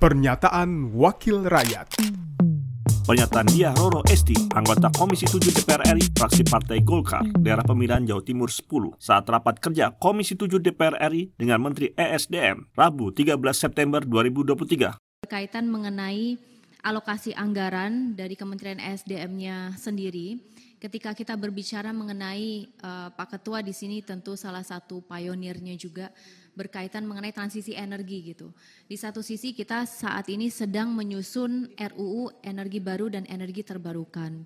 Pernyataan Wakil Rakyat Pernyataan dia Roro Esti, anggota Komisi 7 DPR RI, fraksi Partai Golkar, daerah pemilihan Jawa Timur 10, saat rapat kerja Komisi 7 DPR RI dengan Menteri ESDM, Rabu 13 September 2023. Berkaitan mengenai alokasi anggaran dari Kementerian ESDM-nya sendiri, ketika kita berbicara mengenai uh, Pak Ketua di sini tentu salah satu pionirnya juga berkaitan mengenai transisi energi gitu. Di satu sisi kita saat ini sedang menyusun RUU energi baru dan energi terbarukan.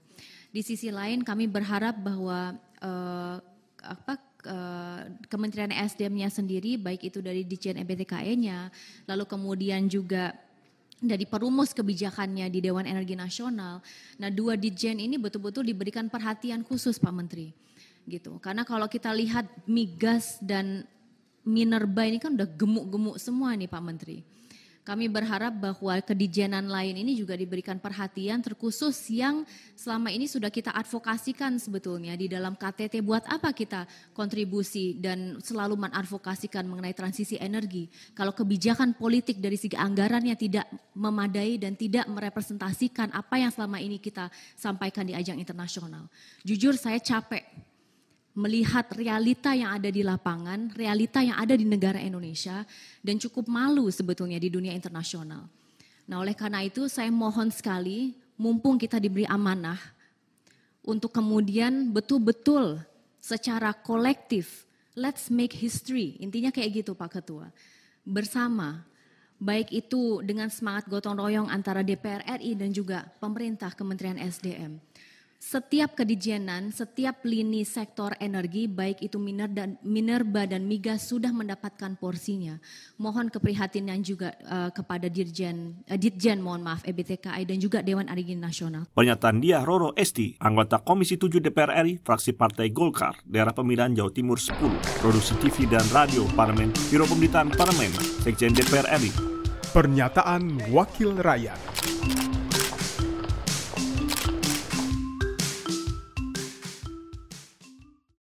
Di sisi lain kami berharap bahwa uh, apa uh, Kementerian SDM-nya sendiri baik itu dari Dijen EBTKE-nya lalu kemudian juga dari perumus kebijakannya di Dewan Energi Nasional. Nah, dua Dijen ini betul-betul diberikan perhatian khusus Pak Menteri. Gitu. Karena kalau kita lihat migas dan Minerba ini kan udah gemuk-gemuk semua nih Pak Menteri. Kami berharap bahwa kedijenan lain ini juga diberikan perhatian terkhusus yang selama ini sudah kita advokasikan sebetulnya di dalam KTT buat apa kita kontribusi dan selalu mengadvokasikan mengenai transisi energi. Kalau kebijakan politik dari segi anggarannya tidak memadai dan tidak merepresentasikan apa yang selama ini kita sampaikan di ajang internasional. Jujur saya capek melihat realita yang ada di lapangan, realita yang ada di negara Indonesia, dan cukup malu sebetulnya di dunia internasional. Nah, oleh karena itu, saya mohon sekali, mumpung kita diberi amanah, untuk kemudian betul-betul secara kolektif, let's make history. Intinya kayak gitu, Pak Ketua. Bersama, baik itu dengan semangat gotong royong antara DPR RI dan juga pemerintah Kementerian SDM setiap kedijenan, setiap lini sektor energi, baik itu miner dan, minerba dan migas sudah mendapatkan porsinya. Mohon keprihatinan juga uh, kepada Dirjen, uh, Dirjen mohon maaf EBTKI dan juga Dewan Energi Nasional. Pernyataan dia Roro Esti, anggota Komisi 7 DPR RI, fraksi Partai Golkar, daerah pemilihan Jawa Timur 10, produksi TV dan radio Parlemen, Biro Pemberitaan Parlemen, Sekjen DPR RI. Pernyataan Wakil Rakyat.